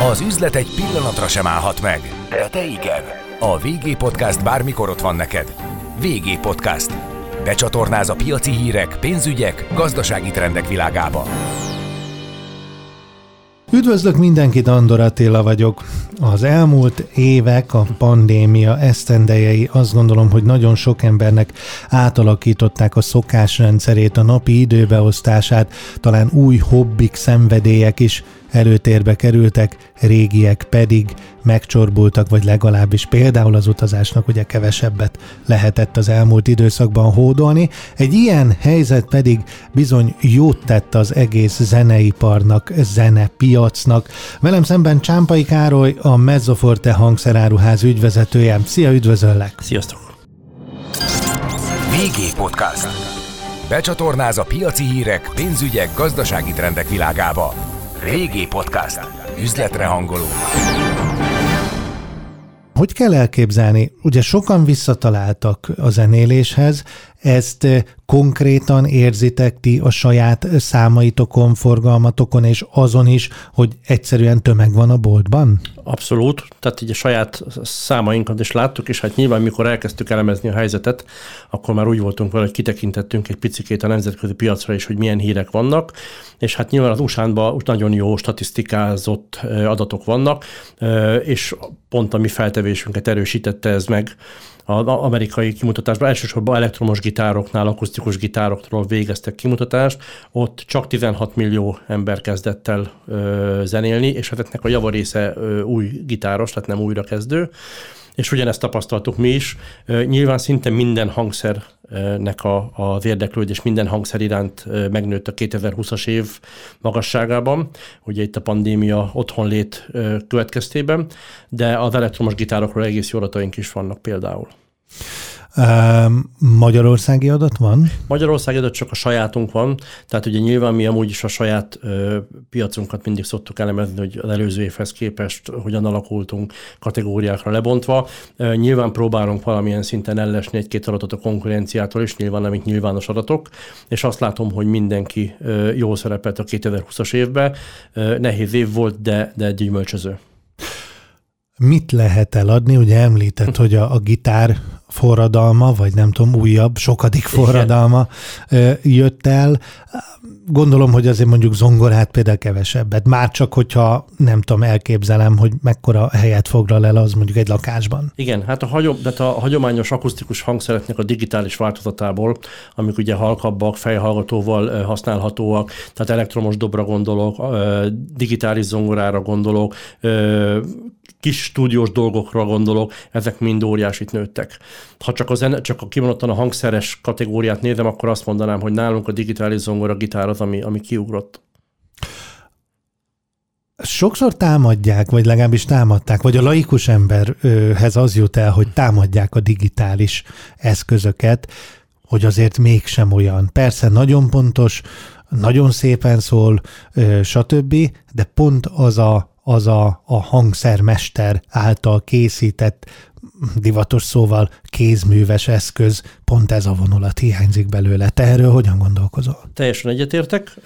Az üzlet egy pillanatra sem állhat meg, de te igen. A VG Podcast bármikor ott van neked. VG Podcast. Becsatornáz a piaci hírek, pénzügyek, gazdasági trendek világába. Üdvözlök mindenkit, Andor Attila vagyok. Az elmúlt évek, a pandémia esztendejei azt gondolom, hogy nagyon sok embernek átalakították a szokásrendszerét, a napi időbeosztását, talán új hobbik, szenvedélyek is előtérbe kerültek, régiek pedig megcsorbultak, vagy legalábbis például az utazásnak ugye kevesebbet lehetett az elmúlt időszakban hódolni. Egy ilyen helyzet pedig bizony jót tett az egész zeneiparnak, zenepiacnak. Velem szemben Csámpai Károly, a Mezzoforte hangszeráruház ügyvezetője. Szia, üdvözöllek! Sziasztok! VG Podcast. Becsatornáz a piaci hírek, pénzügyek, gazdasági trendek világába. Régi Podcast. Üzletre hangoló. Hogy kell elképzelni? Ugye sokan visszataláltak a zenéléshez, ezt konkrétan érzitek ti a saját számaitokon, forgalmatokon, és azon is, hogy egyszerűen tömeg van a boltban? Abszolút, tehát így a saját számainkat is láttuk, és hát nyilván, mikor elkezdtük elemezni a helyzetet, akkor már úgy voltunk vele, hogy kitekintettünk egy picikét a nemzetközi piacra is, hogy milyen hírek vannak, és hát nyilván az USA-ban nagyon jó statisztikázott adatok vannak, és pont a mi feltevésünket erősítette ez meg, az amerikai kimutatásban. Elsősorban elektromos gitároknál, akusztikus gitárokról végeztek kimutatást, ott csak 16 millió ember kezdett el ö, zenélni, és hát ennek a javarésze ö, új gitáros, tehát nem újra kezdő és ugyanezt tapasztaltuk mi is. Nyilván szinte minden hangszernek a, az érdeklődés minden hangszer iránt megnőtt a 2020-as év magasságában, ugye itt a pandémia otthonlét következtében, de az elektromos gitárokról egész jó is vannak például. Magyarországi adat van? Magyarországi adat csak a sajátunk van, tehát ugye nyilván mi amúgy is a saját ö, piacunkat mindig szoktuk elemezni, hogy az előző évhez képest hogyan alakultunk kategóriákra lebontva. Ö, nyilván próbálunk valamilyen szinten ellesni egy-két adatot a konkurenciától is, nyilván amik nyilvános adatok, és azt látom, hogy mindenki ö, jól szerepelt a 2020-as évben. Ö, nehéz év volt, de, de gyümölcsöző. Mit lehet eladni? Ugye említett, hogy a, a gitár forradalma, vagy nem tudom, újabb, sokadik forradalma Igen. jött el. Gondolom, hogy azért mondjuk zongorát például kevesebbet. Már csak, hogyha nem tudom, elképzelem, hogy mekkora helyet foglal el az mondjuk egy lakásban. Igen, hát a, hagyom, de a hagyományos akusztikus hangszereknek a digitális változatából, amik ugye halkabbak, fejhallgatóval használhatóak, tehát elektromos dobra gondolok, digitális zongorára gondolok, kis stúdiós dolgokra gondolok, ezek mind óriásit nőttek. Ha csak, a, zene, csak a kimondottan a hangszeres kategóriát nézem, akkor azt mondanám, hogy nálunk a digitális zongora gitár az, ami, ami kiugrott. Sokszor támadják, vagy legalábbis támadták, vagy a laikus emberhez az jut el, hogy támadják a digitális eszközöket, hogy azért mégsem olyan. Persze nagyon pontos, nagyon szépen szól, stb., de pont az a az a, a hangszermester által készített divatos szóval kézműves eszköz, pont ez a vonulat hiányzik belőle. Te erről hogyan gondolkozol? Teljesen egyetértek.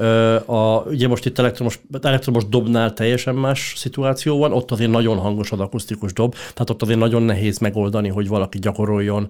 A, ugye most itt elektromos, elektromos dobnál teljesen más szituáció van, ott azért nagyon hangos az akusztikus dob, tehát ott azért nagyon nehéz megoldani, hogy valaki gyakoroljon,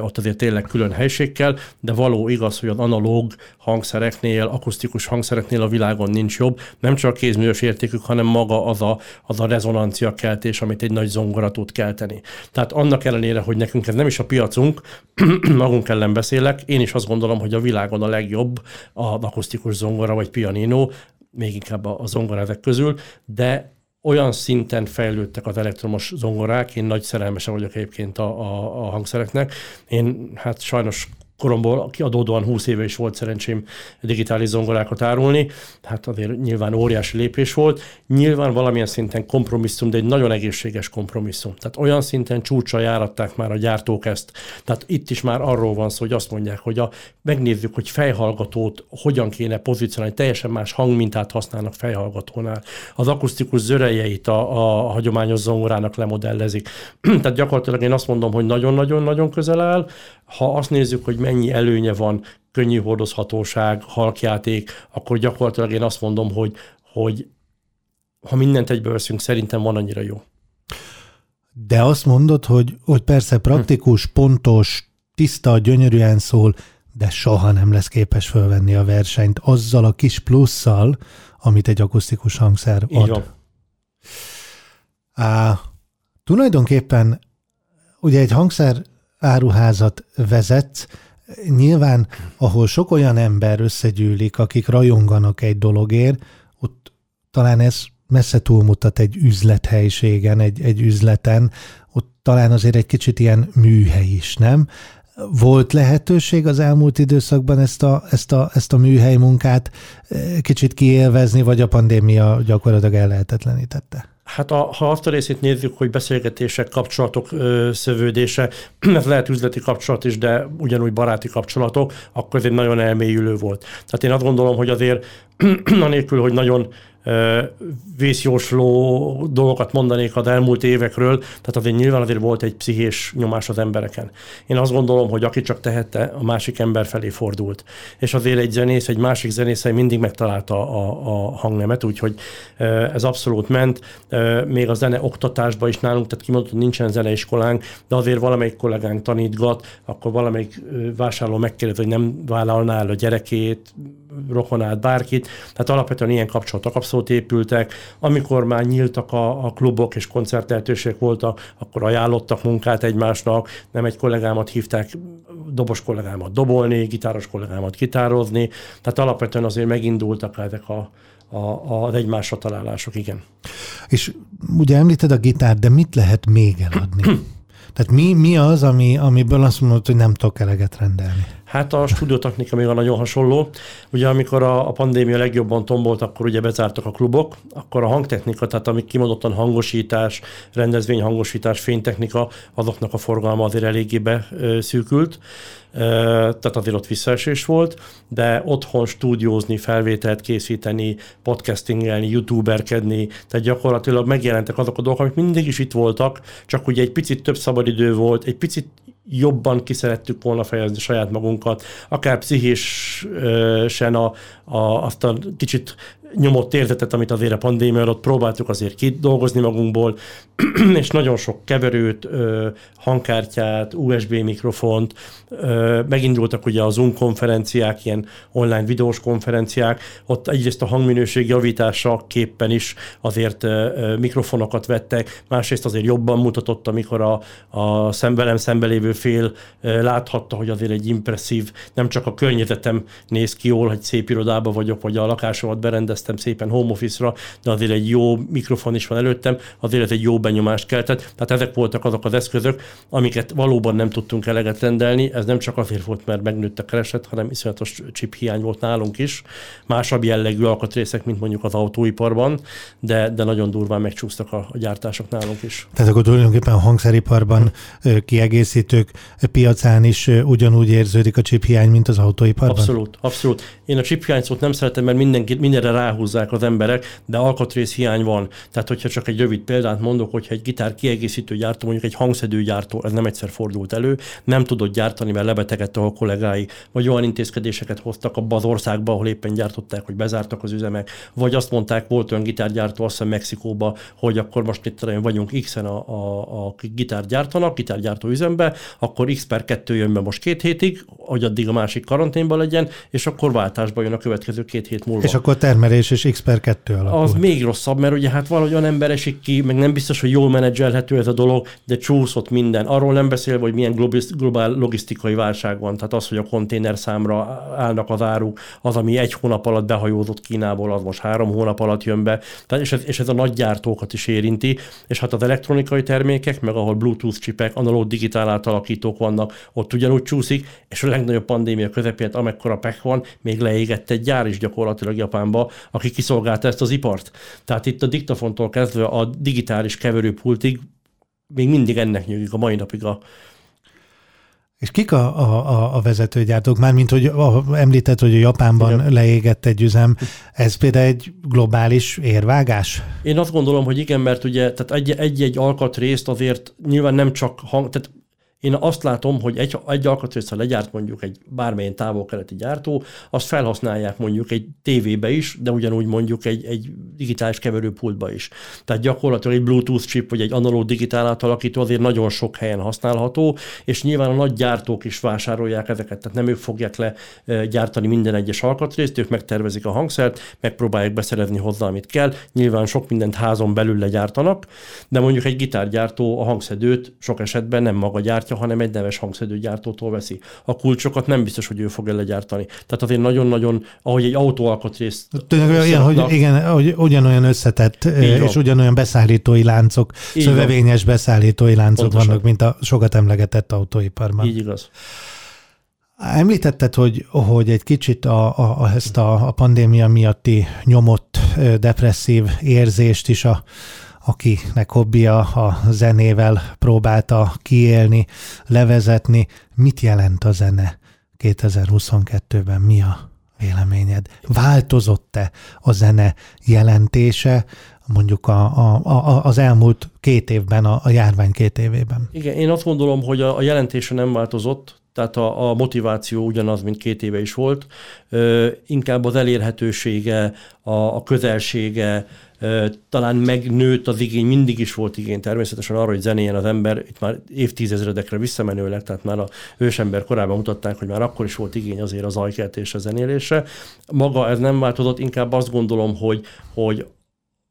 ott azért tényleg külön helységkel, de való igaz, hogy az analóg hangszereknél, akusztikus hangszereknél a világon nincs jobb, nem csak a kézműves értékük, hanem maga az a, az a rezonancia keltés, amit egy nagy zongora tud kelteni. Tehát annak ellenére, hogy nekünk ez nem is a piacunk, magunk ellen beszélek, én is azt gondolom, hogy a világon a legjobb a akusztikus zongora vagy pianino, még inkább a, ezek közül, de olyan szinten fejlődtek az elektromos zongorák, én nagy szerelmese vagyok egyébként a, a, a hangszereknek. Én hát sajnos koromból kiadódóan 20 éve is volt szerencsém digitális zongorákat árulni, hát azért nyilván óriási lépés volt. Nyilván valamilyen szinten kompromisszum, de egy nagyon egészséges kompromisszum. Tehát olyan szinten csúcsra járatták már a gyártók ezt. Tehát itt is már arról van szó, hogy azt mondják, hogy a, megnézzük, hogy fejhallgatót hogyan kéne pozícionálni, teljesen más hangmintát használnak fejhallgatónál. Az akusztikus zörejeit a, a hagyományos zongorának lemodellezik. Tehát gyakorlatilag én azt mondom, hogy nagyon-nagyon-nagyon közel áll. Ha azt nézzük, hogy mennyi előnye van, könnyű hordozhatóság, halkjáték, akkor gyakorlatilag én azt mondom, hogy, hogy ha mindent egyből veszünk, szerintem van annyira jó. De azt mondod, hogy, hogy persze praktikus, hm. pontos, tiszta, gyönyörűen szól, de soha nem lesz képes fölvenni a versenyt azzal a kis plusszal, amit egy akusztikus hangszer ad. Így van. Á, tulajdonképpen ugye egy hangszer áruházat vezet, nyilván, ahol sok olyan ember összegyűlik, akik rajonganak egy dologért, ott talán ez messze túlmutat egy üzlethelyiségen, egy, egy üzleten, ott talán azért egy kicsit ilyen műhely is, nem? Volt lehetőség az elmúlt időszakban ezt a, ezt a, ezt a műhely munkát eh, kicsit kiélvezni, vagy a pandémia gyakorlatilag ellehetetlenítette? Hát a, ha azt a részét nézzük, hogy beszélgetések, kapcsolatok ö, szövődése, ez lehet üzleti kapcsolat is, de ugyanúgy baráti kapcsolatok, akkor ez egy nagyon elmélyülő volt. Tehát én azt gondolom, hogy azért anélkül, hogy nagyon vészjósló dolgokat mondanék az elmúlt évekről, tehát azért nyilván azért volt egy pszichés nyomás az embereken. Én azt gondolom, hogy aki csak tehette, a másik ember felé fordult. És azért egy zenész, egy másik zenész mindig megtalálta a, a hangnemet, úgyhogy ez abszolút ment. Még a zene oktatásban is nálunk, tehát kimondott, hogy nincsen zeneiskolánk, de azért valamelyik kollégánk tanítgat, akkor valamelyik vásárló megkérdezi, hogy nem vállalná el a gyerekét, rokonát, bárkit. Tehát alapvetően ilyen kapcsolatok abszolút épültek. Amikor már nyíltak a, a klubok és koncertlehetőségek voltak, akkor ajánlottak munkát egymásnak. Nem egy kollégámat hívták, dobos kollégámat dobolni, gitáros kollégámat gitározni. Tehát alapvetően azért megindultak ezek a, a, az egymásra találások, igen. És ugye említed a gitár, de mit lehet még eladni? Tehát mi, mi az, ami, amiből azt mondod, hogy nem tudok eleget rendelni? Hát a stúdiótechnika még a nagyon hasonló. Ugye amikor a, a pandémia legjobban tombolt, akkor ugye bezártak a klubok, akkor a hangtechnika, tehát amik kimondottan hangosítás, rendezvényhangosítás, fénytechnika, azoknak a forgalma azért eléggé beszűkült tehát azért ott visszaesés volt, de otthon stúdiózni, felvételt készíteni, podcastingelni, youtuberkedni, tehát gyakorlatilag megjelentek azok a dolgok, amik mindig is itt voltak, csak ugye egy picit több szabadidő volt, egy picit jobban ki szerettük volna fejezni saját magunkat, akár pszichésen a, a, azt a kicsit nyomott érzetet, amit azért a pandémia alatt próbáltuk azért kidolgozni magunkból, és nagyon sok keverőt, hangkártyát, USB mikrofont, megindultak ugye a Zoom konferenciák, ilyen online videós konferenciák, ott egyrészt a hangminőség javítása képpen is azért mikrofonokat vettek, másrészt azért jobban mutatott, amikor a, a szemvelem szembelévő fél láthatta, hogy azért egy impresszív, nem csak a környezetem néz ki jól, hogy szép irodában vagyok, vagy a lakásomat berendeztem szépen home office-ra, de azért egy jó mikrofon is van előttem, azért egy jó benyomást keltett. Tehát ezek voltak azok az eszközök, amiket valóban nem tudtunk eleget rendelni. Ez nem csak azért volt, mert megnőtt a kereset, hanem iszonyatos chip hiány volt nálunk is. Másabb jellegű alkatrészek, mint mondjuk az autóiparban, de, de nagyon durván megcsúsztak a, a gyártások nálunk is. Tehát akkor tulajdonképpen a hangszeriparban kiegészítők piacán is ugyanúgy érződik a chip hiány, mint az autóiparban? Abszolút, abszolút. Én a chip hiány szót nem szeretem, mert mindenki, mindenre ráhúzzák az emberek, de alkatrész hiány van. Tehát, hogyha csak egy rövid példát mondok, hogyha egy gitár kiegészítő gyártó, mondjuk egy hangszedő gyártó, ez nem egyszer fordult elő, nem tudott gyártani, mert lebetegedte a kollégái, vagy olyan intézkedéseket hoztak abba az országba, ahol éppen gyártották, hogy bezártak az üzemek, vagy azt mondták, volt olyan gitárgyártó, azt hiszem Mexikóba, hogy akkor most tudom, vagyunk X-en a, a, a gitár gyártanak, gitárgyártó üzembe, akkor X per 2 jön be most két hétig, hogy addig a másik karanténban legyen, és akkor váltásba jön a következő két hét múlva. És akkor termelés és X per 2 alakul. Az még rosszabb, mert ugye hát valahogy olyan ember esik ki, meg nem biztos, hogy jól menedzselhető ez a dolog, de csúszott minden. Arról nem beszélve, hogy milyen globál logisztikai válság van. Tehát az, hogy a konténer számra állnak az áruk, az, ami egy hónap alatt behajózott Kínából, az most három hónap alatt jön be. Tehát és, ez, és ez a nagy gyártókat is érinti. És hát az elektronikai termékek, meg ahol Bluetooth csipek, analóg digitál átalakítók vannak, ott ugyanúgy csúszik, és a legnagyobb pandémia közepén, amekkora pek van, még leégett egy gyár is gyakorlatilag Japánba, aki kiszolgálta ezt az ipart. Tehát itt a diktafontól kezdve a digitális keverőpultig még mindig ennek nyugik a mai napig a, és kik a, a, a vezetőgyártók? Mármint, hogy a, említett, hogy a Japánban igen. leégett egy üzem. Ez például egy globális érvágás? Én azt gondolom, hogy igen, mert ugye tehát egy-egy alkatrészt azért nyilván nem csak hang, tehát Én azt látom, hogy egy, egy alkatrészre legyárt mondjuk egy bármilyen távol-keleti gyártó, azt felhasználják mondjuk egy tévébe is, de ugyanúgy mondjuk egy, egy digitális keverőpultba is. Tehát gyakorlatilag egy Bluetooth chip vagy egy analóg digitál átalakító azért nagyon sok helyen használható, és nyilván a nagy gyártók is vásárolják ezeket, tehát nem ők fogják le gyártani minden egyes alkatrészt, ők megtervezik a hangszert, megpróbálják beszerezni hozzá, amit kell. Nyilván sok mindent házon belül legyártanak, de mondjuk egy gitárgyártó a hangszedőt sok esetben nem maga gyártja, hanem egy neves hangszedőgyártótól veszi. A kulcsokat nem biztos, hogy ő fogja legyártani. Tehát azért nagyon-nagyon, ahogy egy autó alkatrészt. Olyan, hogy igen, hogy ugyanolyan összetett és ugyanolyan beszállítói láncok, Így szövevényes van. beszállítói láncok Pontosan. vannak, mint a sokat emlegetett autóiparban. Így igaz. Említetted, hogy, hogy egy kicsit a, a, a, ezt a, a pandémia miatti nyomott depresszív érzést is a, akinek hobbija a zenével próbálta kiélni, levezetni. Mit jelent a zene 2022-ben? Mi a véleményed? Változott-e a zene jelentése mondjuk a, a, a, az elmúlt két évben, a, a járvány két évében? Igen, én azt gondolom, hogy a, a jelentése nem változott, tehát a, a motiváció ugyanaz, mint két éve is volt, ö, inkább az elérhetősége, a, a közelsége, talán megnőtt az igény, mindig is volt igény természetesen arra, hogy zenéjen az ember, itt már évtizedekre visszamenőleg, tehát már a ősember korában mutatták, hogy már akkor is volt igény azért a zenélésre. Maga ez nem változott, inkább azt gondolom, hogy, hogy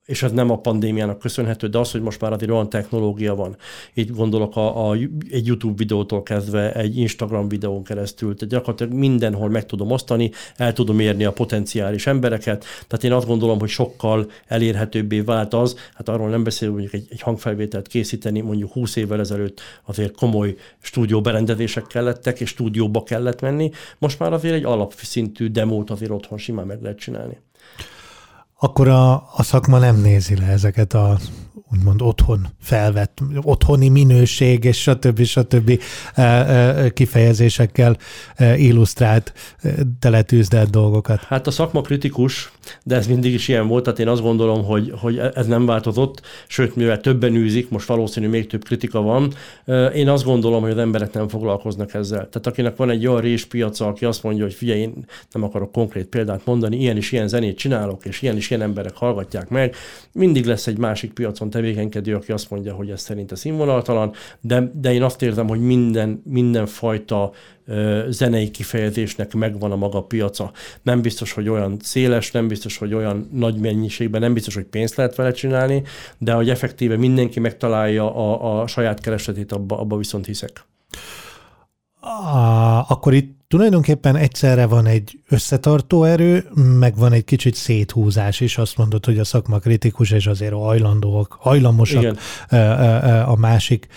és ez nem a pandémiának köszönhető, de az, hogy most már azért olyan technológia van. Így gondolok a, a, egy YouTube videótól kezdve, egy Instagram videón keresztül, tehát gyakorlatilag mindenhol meg tudom osztani, el tudom érni a potenciális embereket, tehát én azt gondolom, hogy sokkal elérhetőbbé vált az, hát arról nem beszélünk, mondjuk egy, egy hangfelvételt készíteni, mondjuk 20 évvel ezelőtt azért komoly stúdió berendezések kellettek, és stúdióba kellett menni, most már azért egy alapszintű demót azért otthon simán meg lehet csinálni akkor a, a szakma nem nézi le ezeket a úgymond otthon felvett, otthoni minőség és stb. stb. E, e, kifejezésekkel e, illusztrált, teletűzdelt dolgokat. Hát a szakma kritikus, de ez mindig is ilyen volt, tehát én azt gondolom, hogy, hogy ez nem változott, sőt, mivel többen űzik, most valószínű még több kritika van, én azt gondolom, hogy az emberek nem foglalkoznak ezzel. Tehát akinek van egy olyan réspiaca, aki azt mondja, hogy figyelj, én nem akarok konkrét példát mondani, ilyen is ilyen zenét csinálok, és ilyen is ilyen emberek hallgatják meg, mindig lesz egy másik piacon tevékenykedő, aki azt mondja, hogy ez a színvonaltalan, de, de én azt érzem, hogy minden, mindenfajta zenei kifejezésnek megvan a maga piaca. Nem biztos, hogy olyan széles, nem biztos, hogy olyan nagy mennyiségben, nem biztos, hogy pénzt lehet vele csinálni, de hogy effektíve mindenki megtalálja a, a saját keresetét, abba, abba viszont hiszek. Ah, akkor itt tulajdonképpen egyszerre van egy összetartó erő, meg van egy kicsit széthúzás is. Azt mondod, hogy a szakma kritikus, és azért hajlandóak, hajlamosak Igen. a másik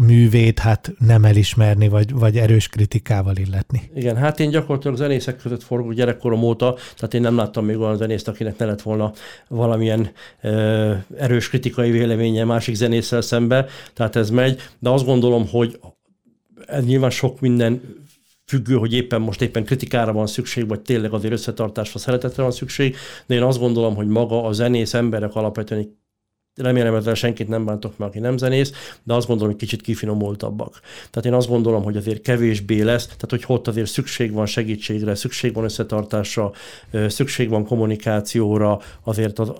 művét hát nem elismerni, vagy, vagy erős kritikával illetni. Igen, hát én gyakorlatilag zenészek között forgok gyerekkorom óta, tehát én nem láttam még olyan zenészt, akinek ne lett volna valamilyen ö, erős kritikai véleménye másik zenésszel szembe, tehát ez megy, de azt gondolom, hogy nyilván sok minden függő, hogy éppen most éppen kritikára van szükség, vagy tényleg azért összetartásra, szeretetre van szükség, de én azt gondolom, hogy maga a zenész emberek alapvetően remélem ezzel senkit nem bántok meg, aki nem zenész, de azt gondolom, hogy kicsit kifinomultabbak. Tehát én azt gondolom, hogy azért kevésbé lesz, tehát hogy ott azért szükség van segítségre, szükség van összetartásra, szükség van kommunikációra, azért az,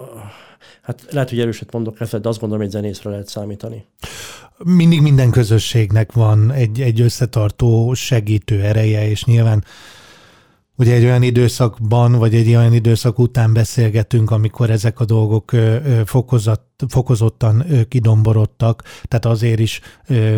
hát lehet, hogy erőset mondok ezzel, de azt gondolom, hogy zenészre lehet számítani mindig minden közösségnek van egy, egy összetartó, segítő ereje, és nyilván ugye egy olyan időszakban, vagy egy olyan időszak után beszélgetünk, amikor ezek a dolgok fokozat, fokozottan kidomborodtak, tehát azért is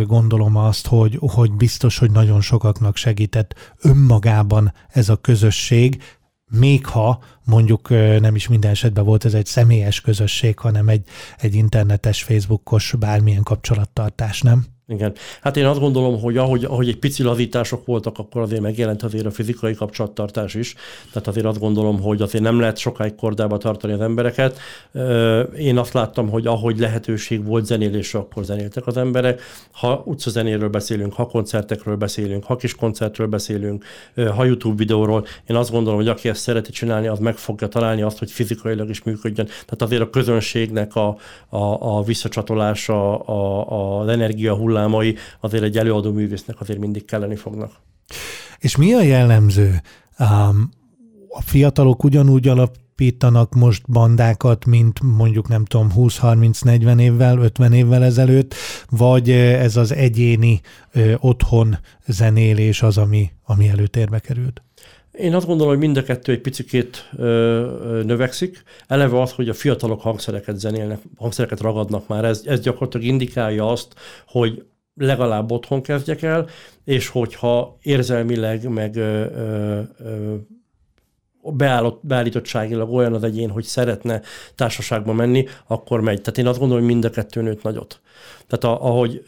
gondolom azt, hogy, hogy biztos, hogy nagyon sokaknak segített önmagában ez a közösség, még ha mondjuk nem is minden esetben volt ez egy személyes közösség, hanem egy, egy internetes, Facebookos bármilyen kapcsolattartás, nem? Igen. Hát én azt gondolom, hogy ahogy, ahogy egy pici lazítások voltak, akkor azért megjelent azért a fizikai kapcsolattartás is. Tehát azért azt gondolom, hogy azért nem lehet sokáig kordába tartani az embereket. Én azt láttam, hogy ahogy lehetőség volt zenélésre, akkor zenéltek az emberek. Ha utcazenéről beszélünk, ha koncertekről beszélünk, ha kis koncertről beszélünk, ha YouTube videóról, én azt gondolom, hogy aki ezt szereti csinálni, az meg fogja találni azt, hogy fizikailag is működjön. Tehát azért a közönségnek a, a, a visszacsatolása, a, a, az energia hullám hullámai azért egy előadó művésznek azért mindig kelleni fognak. És mi a jellemző? Um, a fiatalok ugyanúgy alapítanak most bandákat, mint mondjuk nem tudom 20-30-40 évvel, 50 évvel ezelőtt, vagy ez az egyéni ö, otthon zenélés az, ami, ami előtérbe került? Én azt gondolom, hogy mind a kettő egy picit ö, ö, növekszik. Eleve az, hogy a fiatalok hangszereket zenélnek, hangszereket ragadnak már, ez, ez gyakorlatilag indikálja azt, hogy legalább otthon kezdjek el, és hogyha érzelmileg, meg ö, ö, ö, beállott, beállítottságilag olyan az egyén, hogy szeretne társaságba menni, akkor megy. Tehát én azt gondolom, hogy mind a kettő nőtt nagyot. Tehát a, ahogy,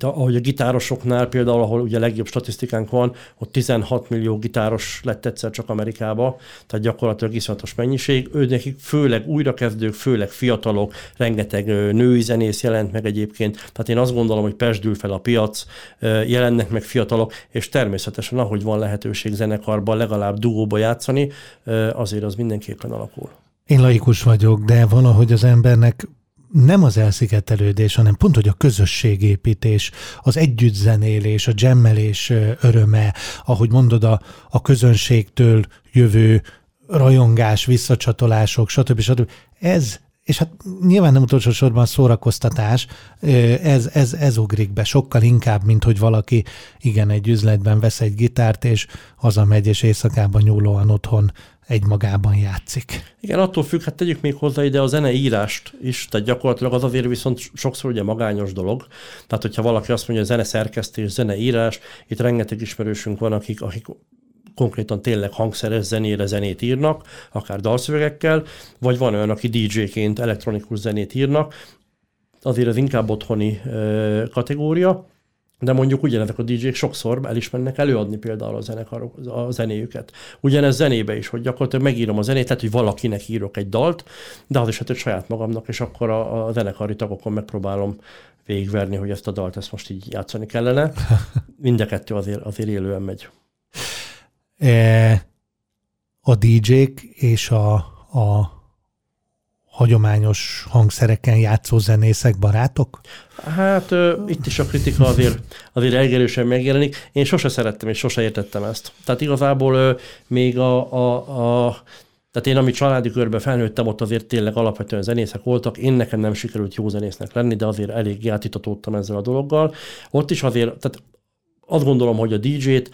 ahogy a gitárosoknál például, ahol ugye legjobb statisztikánk van, ott 16 millió gitáros lett egyszer csak Amerikába, tehát gyakorlatilag iszonyatos mennyiség. Ő nekik főleg újrakezdők, főleg fiatalok, rengeteg női zenész jelent meg egyébként. Tehát én azt gondolom, hogy pesdül fel a piac, jelennek meg fiatalok, és természetesen ahogy van lehetőség zenekarban legalább dugóba játszani, azért az mindenképpen alakul. Én laikus vagyok, de valahogy az embernek nem az elszigetelődés, hanem pont, hogy a közösségépítés, az együttzenélés, a dzsemmelés öröme, ahogy mondod, a, a közönségtől jövő rajongás, visszacsatolások, stb. stb. Ez, és hát nyilván nem utolsó sorban szórakoztatás, ez, ez, ez ugrik be sokkal inkább, mint hogy valaki igen, egy üzletben vesz egy gitárt, és hazamegy, és éjszakában nyúlóan otthon egymagában játszik. Igen, attól függ, hát tegyük még hozzá ide a zeneírást is, tehát gyakorlatilag az azért viszont sokszor ugye magányos dolog. Tehát, hogyha valaki azt mondja, hogy zene szerkesztés, zeneírás, itt rengeteg ismerősünk van, akik, akik konkrétan tényleg hangszeres zenére zenét írnak, akár dalszövegekkel, vagy van olyan, aki DJ-ként elektronikus zenét írnak, azért ez inkább otthoni ö, kategória, de mondjuk ugyanezek a DJ-k sokszor el is mennek előadni például a, zenekarok, a zenéjüket. Ugyanez zenébe is, hogy gyakorlatilag megírom a zenét, lehet, hogy valakinek írok egy dalt, de az is hát, hogy saját magamnak, és akkor a, a zenekari tagokon megpróbálom végigverni, hogy ezt a dalt ezt most így játszani kellene. Mind a kettő azért, azért élően megy. E, a DJ-k és a, a hagyományos hangszereken játszó zenészek barátok? Hát ö, itt is a kritika azért, azért elgerősen megjelenik. Én sose szerettem és sose értettem ezt. Tehát igazából ö, még a, a, a tehát én, ami családi körben felnőttem, ott azért tényleg alapvetően zenészek voltak. Én nekem nem sikerült jó zenésznek lenni, de azért elég játítatódtam ezzel a dologgal. Ott is azért, tehát azt gondolom, hogy a DJ-t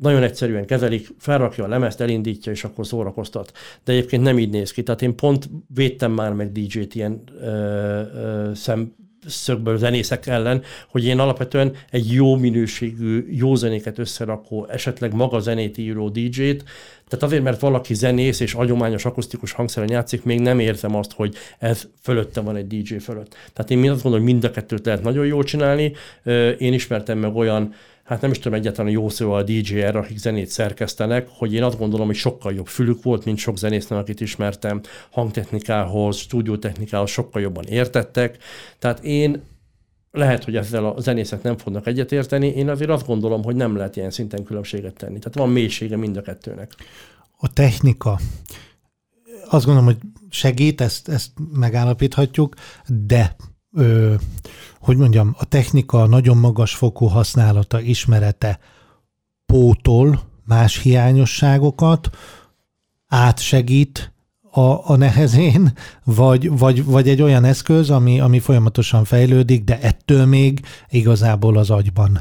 nagyon egyszerűen kezelik, felrakja a lemezt, elindítja, és akkor szórakoztat. De egyébként nem így néz ki. Tehát én pont védtem már meg DJ-t ilyen ö, ö, szem, szögből zenészek ellen, hogy én alapvetően egy jó minőségű, jó zenéket összerakó, esetleg maga zenét író DJ-t, tehát azért, mert valaki zenész és agyományos akusztikus hangszeren játszik, még nem érzem azt, hogy ez fölötte van egy DJ fölött. Tehát én azt gondolom, hogy mind a kettőt lehet nagyon jól csinálni. Én ismertem meg olyan hát nem is tudom egyáltalán jó szó a DJ-er, akik zenét szerkesztenek, hogy én azt gondolom, hogy sokkal jobb fülük volt, mint sok zenésznek, akit ismertem, hangtechnikához, stúdiótechnikához sokkal jobban értettek. Tehát én lehet, hogy ezzel a zenészek nem fognak egyetérteni, én azért azt gondolom, hogy nem lehet ilyen szinten különbséget tenni. Tehát van mélysége mind a kettőnek. A technika, azt gondolom, hogy segít, ezt, ezt megállapíthatjuk, de ö, hogy mondjam, a technika nagyon magas fokú használata, ismerete pótol más hiányosságokat, átsegít a, a nehezén, vagy, vagy, vagy egy olyan eszköz, ami, ami folyamatosan fejlődik, de ettől még igazából az agyban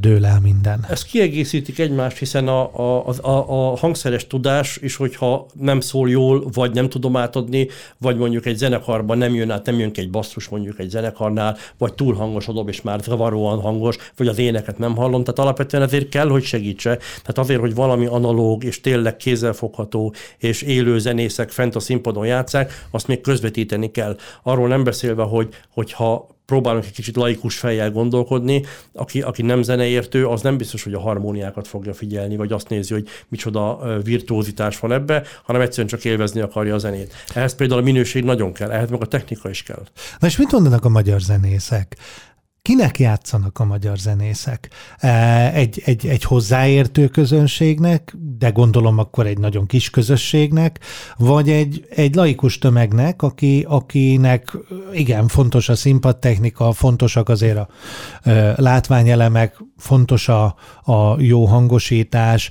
dől el minden. Ez kiegészítik egymást, hiszen a, a, a, a hangszeres tudás is, hogyha nem szól jól, vagy nem tudom átadni, vagy mondjuk egy zenekarban nem jön át, nem jön ki egy basszus mondjuk egy zenekarnál, vagy túl hangos a dob, és már zavaróan hangos, vagy az éneket nem hallom. Tehát alapvetően ezért kell, hogy segítse. Tehát azért, hogy valami analóg, és tényleg kézzelfogható, és élő zenészek fent a színpadon játszák, azt még közvetíteni kell. Arról nem beszélve, hogy, hogyha próbálunk egy kicsit laikus fejjel gondolkodni, aki, aki nem zeneértő, az nem biztos, hogy a harmóniákat fogja figyelni, vagy azt nézi, hogy micsoda virtuózitás van ebbe, hanem egyszerűen csak élvezni akarja a zenét. Ehhez például a minőség nagyon kell, ehhez meg a technika is kell. Na és mit mondanak a magyar zenészek? Kinek játszanak a magyar zenészek? E, egy, egy, egy hozzáértő közönségnek, de gondolom akkor egy nagyon kis közösségnek, vagy egy, egy laikus tömegnek, aki, akinek igen, fontos a színpadtechnika, fontosak azért a e, látványelemek, fontos a, a jó hangosítás,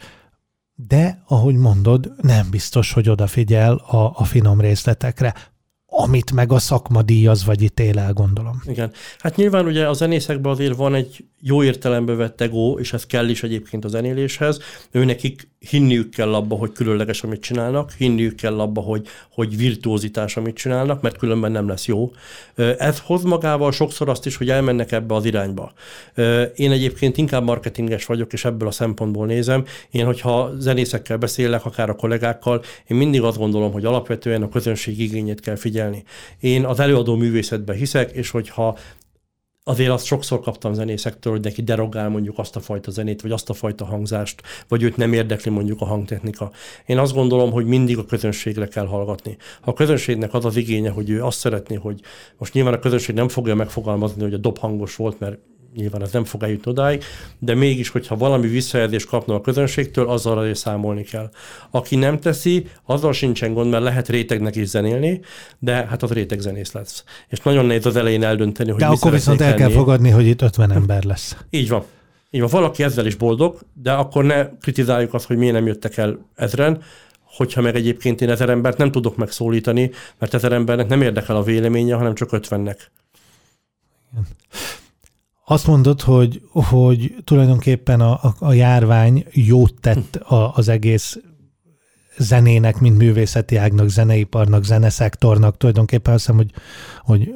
de ahogy mondod, nem biztos, hogy odafigyel a, a finom részletekre amit meg a szakma díjaz vagy ítél el, gondolom. Igen. Hát nyilván ugye a zenészekben azért van egy jó értelembe vett ego, és ez kell is egyébként a zenéléshez. Ő nekik hinniük kell abba, hogy különleges, amit csinálnak, hinniük kell abba, hogy, hogy virtuózitás, amit csinálnak, mert különben nem lesz jó. Ez hoz magával sokszor azt is, hogy elmennek ebbe az irányba. Én egyébként inkább marketinges vagyok, és ebből a szempontból nézem. Én, hogyha zenészekkel beszélek, akár a kollégákkal, én mindig azt gondolom, hogy alapvetően a közönség igényét kell figyelni. Én az előadó művészetben hiszek, és hogyha azért azt sokszor kaptam zenészektől, hogy neki derogál mondjuk azt a fajta zenét, vagy azt a fajta hangzást, vagy őt nem érdekli mondjuk a hangtechnika. Én azt gondolom, hogy mindig a közönségre kell hallgatni. Ha a közönségnek az az igénye, hogy ő azt szeretné, hogy most nyilván a közönség nem fogja megfogalmazni, hogy a dob hangos volt, mert nyilván ez nem fog eljutni odáig, de mégis, hogyha valami visszajelzést kapna a közönségtől, azzal azért számolni kell. Aki nem teszi, azzal sincsen gond, mert lehet rétegnek is zenélni, de hát az réteg zenész lesz. És nagyon nehéz az elején eldönteni, hogy De akkor viszont el kell fogadni, hogy itt 50 ember lesz. Így van. Így van, valaki ezzel is boldog, de akkor ne kritizáljuk azt, hogy miért nem jöttek el ezren, hogyha meg egyébként én ezer embert nem tudok megszólítani, mert ezer embernek nem érdekel a véleménye, hanem csak ötvennek. Azt mondod, hogy, hogy tulajdonképpen a, a, a járvány jót tett a, az egész zenének, mint művészeti ágnak, zeneiparnak, zeneszektornak, tulajdonképpen azt hiszem, hogy, hogy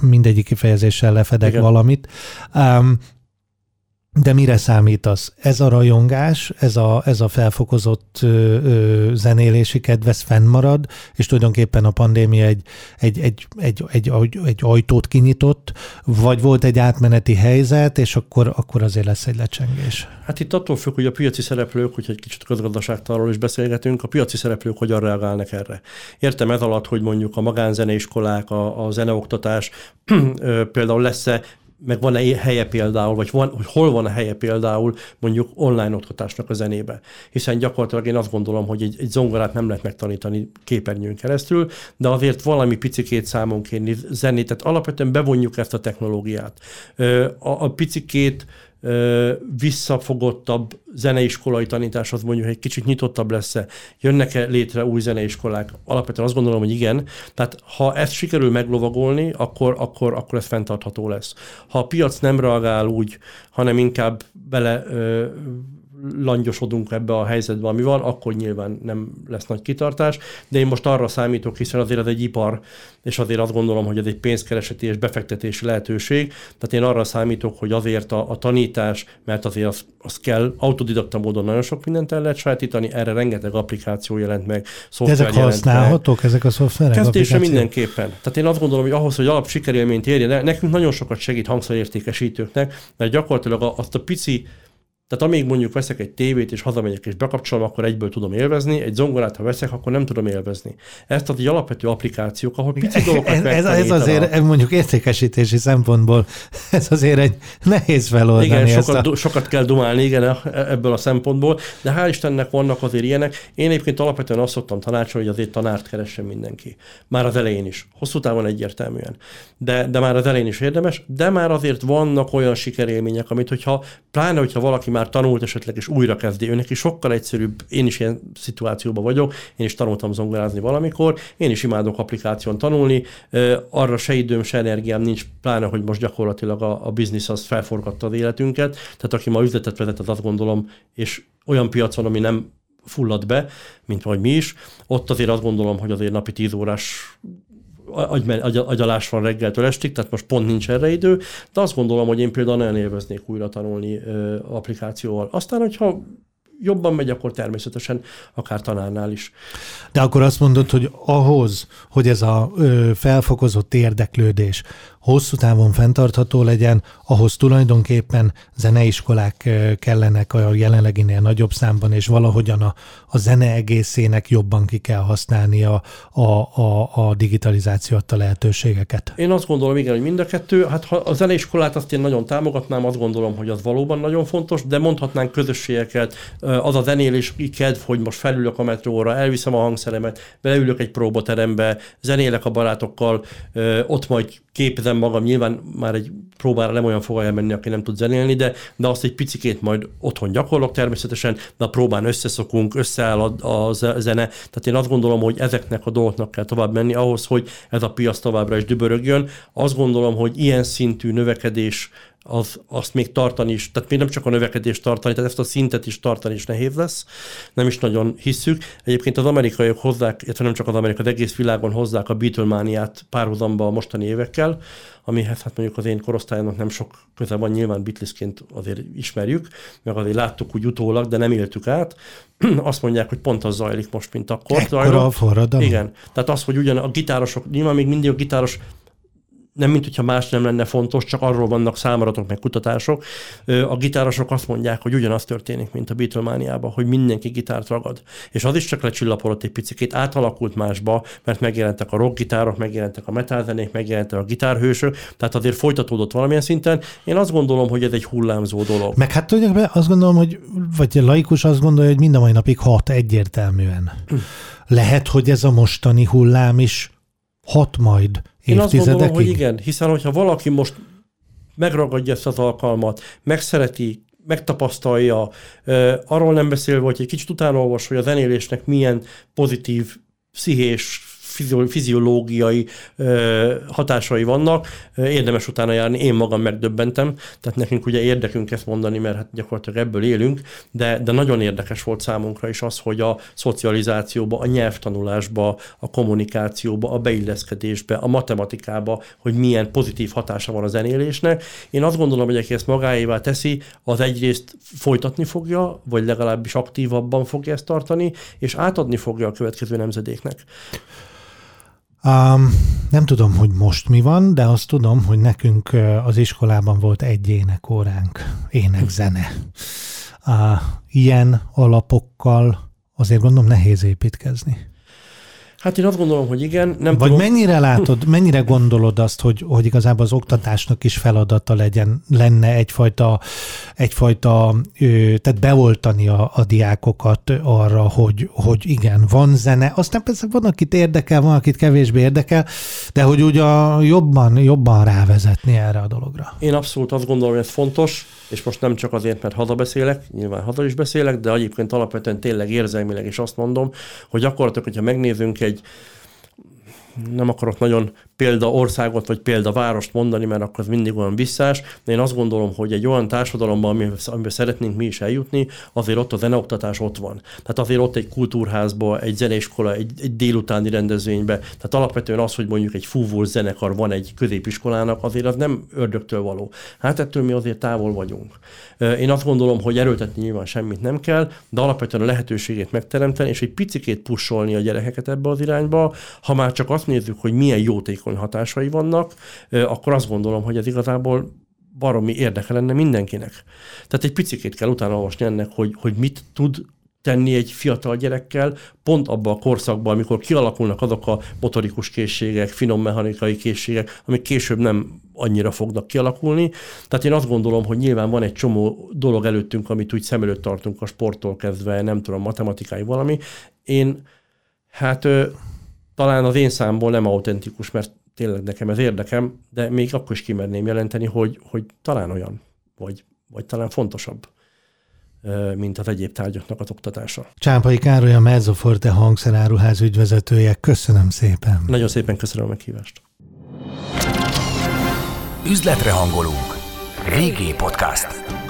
mindegyik kifejezéssel lefedek Igen. valamit. Um, de mire számítasz? Ez a rajongás, ez a, ez a felfokozott ö, ö, zenélési kedvesz fennmarad, és tulajdonképpen a pandémia egy, egy, egy, egy, egy, egy, egy ajtót kinyitott, vagy volt egy átmeneti helyzet, és akkor, akkor azért lesz egy lecsengés? Hát itt attól függ, hogy a piaci szereplők, hogy egy kicsit közgazdaságtalról is beszélgetünk, a piaci szereplők hogyan reagálnak erre. Értem ez alatt, hogy mondjuk a magánzeneiskolák, a, a zeneoktatás például lesz-e meg van-e helye például, vagy van, hogy hol van a helye például mondjuk online oktatásnak a zenébe. Hiszen gyakorlatilag én azt gondolom, hogy egy, egy zongorát nem lehet megtanítani képernyőn keresztül, de azért valami picikét számon kérni zenét, tehát alapvetően bevonjuk ezt a technológiát. A, a picikét visszafogottabb zeneiskolai tanítás az mondjuk egy kicsit nyitottabb lesz-e, jönnek-e létre új zeneiskolák? Alapvetően azt gondolom, hogy igen. Tehát ha ezt sikerül meglovagolni, akkor, akkor, akkor ez fenntartható lesz. Ha a piac nem reagál úgy, hanem inkább bele ö, langyosodunk ebbe a helyzetbe, ami van, akkor nyilván nem lesz nagy kitartás, de én most arra számítok, hiszen azért ez egy ipar, és azért azt gondolom, hogy ez egy pénzkereseti és befektetési lehetőség, tehát én arra számítok, hogy azért a, a tanítás, mert azért az, az kell, autodidakta módon nagyon sok mindent el lehet sajátítani, erre rengeteg applikáció jelent meg, szoftver Ezek használhatók, meg. ezek a szoftverek? Kezdésre mindenképpen. Tehát én azt gondolom, hogy ahhoz, hogy alap sikerélményt érjen, nekünk nagyon sokat segít hangszerértékesítőknek, mert gyakorlatilag azt a pici tehát amíg mondjuk veszek egy tévét, és hazamegyek és bekapcsolom, akkor egyből tudom élvezni, egy zongorát, ha veszek, akkor nem tudom élvezni. Ezt az egy alapvető applikációk, ahol pici dolgokat ez, ez, ez azért mondjuk értékesítési szempontból ez azért egy nehéz feloldani. Igen, sokat, a... sokat kell dumálni, igen, e- ebből a szempontból, de hál' Istennek vannak azért ilyenek. Én egyébként alapvetően azt szoktam tanácsolni, hogy azért tanárt keressen mindenki. Már az elején is. Hosszú távon egyértelműen. De, de már az elején is érdemes, de már azért vannak olyan sikerélmények, amit hogyha, pláne, hogyha valaki már tanult esetleg, és újra kezdi. Őnek is sokkal egyszerűbb, én is ilyen szituációban vagyok, én is tanultam zongorázni valamikor, én is imádok applikáción tanulni, arra se időm, se energiám nincs, pláne, hogy most gyakorlatilag a, a biznisz az felforgatta az életünket, tehát aki ma üzletet vezet, az azt gondolom, és olyan piacon, ami nem fullad be, mint vagy mi is. Ott azért azt gondolom, hogy azért napi 10 órás agy, agy, agyalás van reggeltől estig, tehát most pont nincs erre idő, de azt gondolom, hogy én például nagyon élveznék újra tanulni ö, applikációval. Aztán, hogyha jobban megy, akkor természetesen akár tanárnál is. De akkor azt mondod, hogy ahhoz, hogy ez a ö, felfokozott érdeklődés, hosszú távon fenntartható legyen, ahhoz tulajdonképpen zeneiskolák kellenek a jelenleginél nagyobb számban, és valahogyan a, a zene egészének jobban ki kell használni a, a, a, a digitalizáció adta lehetőségeket. Én azt gondolom, igen, hogy mind a kettő. Hát ha a zeneiskolát azt én nagyon támogatnám, azt gondolom, hogy az valóban nagyon fontos, de mondhatnánk közösségeket, az a zenélés kedv, hogy most felülök a metróra, elviszem a hangszeremet, beülök egy próbaterembe, zenélek a barátokkal, ott majd képzem magam, nyilván már egy próbára nem olyan fog elmenni, aki nem tud zenélni, de, de azt egy picikét majd otthon gyakorlok természetesen, de a próbán összeszokunk, összeáll a, a zene. Tehát én azt gondolom, hogy ezeknek a dolgoknak kell tovább menni ahhoz, hogy ez a piac továbbra is dübörögjön. Azt gondolom, hogy ilyen szintű növekedés az, azt még tartani is, tehát még nem csak a növekedést tartani, tehát ezt a szintet is tartani is nehéz lesz, nem is nagyon hisszük. Egyébként az amerikaiak hozzák, illetve nem csak az amerikai, az egész világon hozzák a Beatlemaniát párhuzamba a mostani évekkel, amihez hát mondjuk az én korosztályomnak nem sok köze van, nyilván Beatlesként azért ismerjük, meg azért láttuk úgy utólag, de nem éltük át. Azt mondják, hogy pont az zajlik most, mint akkor. Ekkora a forradalom. Igen. Tehát az, hogy ugyan a gitárosok, nyilván még mindig a gitáros nem mint hogyha más nem lenne fontos, csak arról vannak számaratok meg kutatások. A gitárosok azt mondják, hogy ugyanaz történik, mint a Beatlemaniában, hogy mindenki gitárt ragad. És az is csak lecsillapodott egy picit, átalakult másba, mert megjelentek a rockgitárok, megjelentek a metalzenék, megjelentek a gitárhősök, tehát azért folytatódott valamilyen szinten. Én azt gondolom, hogy ez egy hullámzó dolog. Meg hát be, azt gondolom, hogy vagy laikus azt gondolja, hogy mind a mai napig hat egyértelműen. Lehet, hogy ez a mostani hullám is hat majd én azt gondolom, hogy igen, hiszen hogyha valaki most megragadja ezt az alkalmat, megszereti, megtapasztalja, arról nem beszélve, hogy egy kicsit utána olvas, hogy a zenélésnek milyen pozitív pszichés fiziológiai hatásai vannak, érdemes utána járni, én magam megdöbbentem, tehát nekünk ugye érdekünk ezt mondani, mert hát gyakorlatilag ebből élünk, de, de nagyon érdekes volt számunkra is az, hogy a szocializációba, a nyelvtanulásba, a kommunikációba, a beilleszkedésbe, a matematikába, hogy milyen pozitív hatása van a zenélésnek. Én azt gondolom, hogy aki ezt magáévá teszi, az egyrészt folytatni fogja, vagy legalábbis aktívabban fogja ezt tartani, és átadni fogja a következő nemzedéknek. Um, nem tudom, hogy most mi van, de azt tudom, hogy nekünk az iskolában volt egy énekóránk, énekzene. Uh, ilyen alapokkal azért gondolom nehéz építkezni. Hát én azt gondolom, hogy igen. Nem Vagy tudom. mennyire látod, mennyire gondolod azt, hogy, hogy igazából az oktatásnak is feladata legyen, lenne egyfajta, egyfajta tehát beoltani a, a diákokat arra, hogy, hogy igen, van zene. Aztán persze van, akit érdekel, van, akit kevésbé érdekel, de hogy úgy a jobban, jobban rávezetni erre a dologra. Én abszolút azt gondolom, hogy ez fontos, és most nem csak azért, mert haza beszélek, nyilván haza is beszélek, de egyébként alapvetően tényleg érzelmileg is azt mondom, hogy gyakorlatilag, hogyha megnézünk egy nem akarok nagyon példa országot vagy példa várost mondani, mert akkor az mindig olyan visszás, de én azt gondolom, hogy egy olyan társadalomban, amiben, szeretnénk mi is eljutni, azért ott a zeneoktatás ott van. Tehát azért ott egy kultúrházba, egy zeneiskola, egy, egy délutáni rendezvénybe, tehát alapvetően az, hogy mondjuk egy fúvós zenekar van egy középiskolának, azért az nem ördögtől való. Hát ettől mi azért távol vagyunk. Én azt gondolom, hogy erőltetni nyilván semmit nem kell, de alapvetően a lehetőségét megteremteni, és egy picikét pusolni a gyerekeket ebbe az irányba. Ha már csak azt nézzük, hogy milyen jótékony hatásai vannak, akkor azt gondolom, hogy ez igazából baromi érdeke lenne mindenkinek. Tehát egy picikét kell utána olvasni ennek, hogy, hogy mit tud tenni egy fiatal gyerekkel, pont abban a korszakban, amikor kialakulnak azok a motorikus készségek, finom mechanikai készségek, amik később nem annyira fognak kialakulni. Tehát én azt gondolom, hogy nyilván van egy csomó dolog előttünk, amit úgy szem előtt tartunk a sporttól kezdve, nem tudom, matematikai valami. Én, hát talán az én számból nem autentikus, mert tényleg nekem ez érdekem, de még akkor is kimerném jelenteni, hogy, hogy talán olyan, vagy, vagy talán fontosabb mint az egyéb tárgyaknak az oktatása. Csámpai Károly a Mezzoforte hangszeráruház ügyvezetője. Köszönöm szépen. Nagyon szépen köszönöm a meghívást. Üzletre hangolunk. Régi podcast.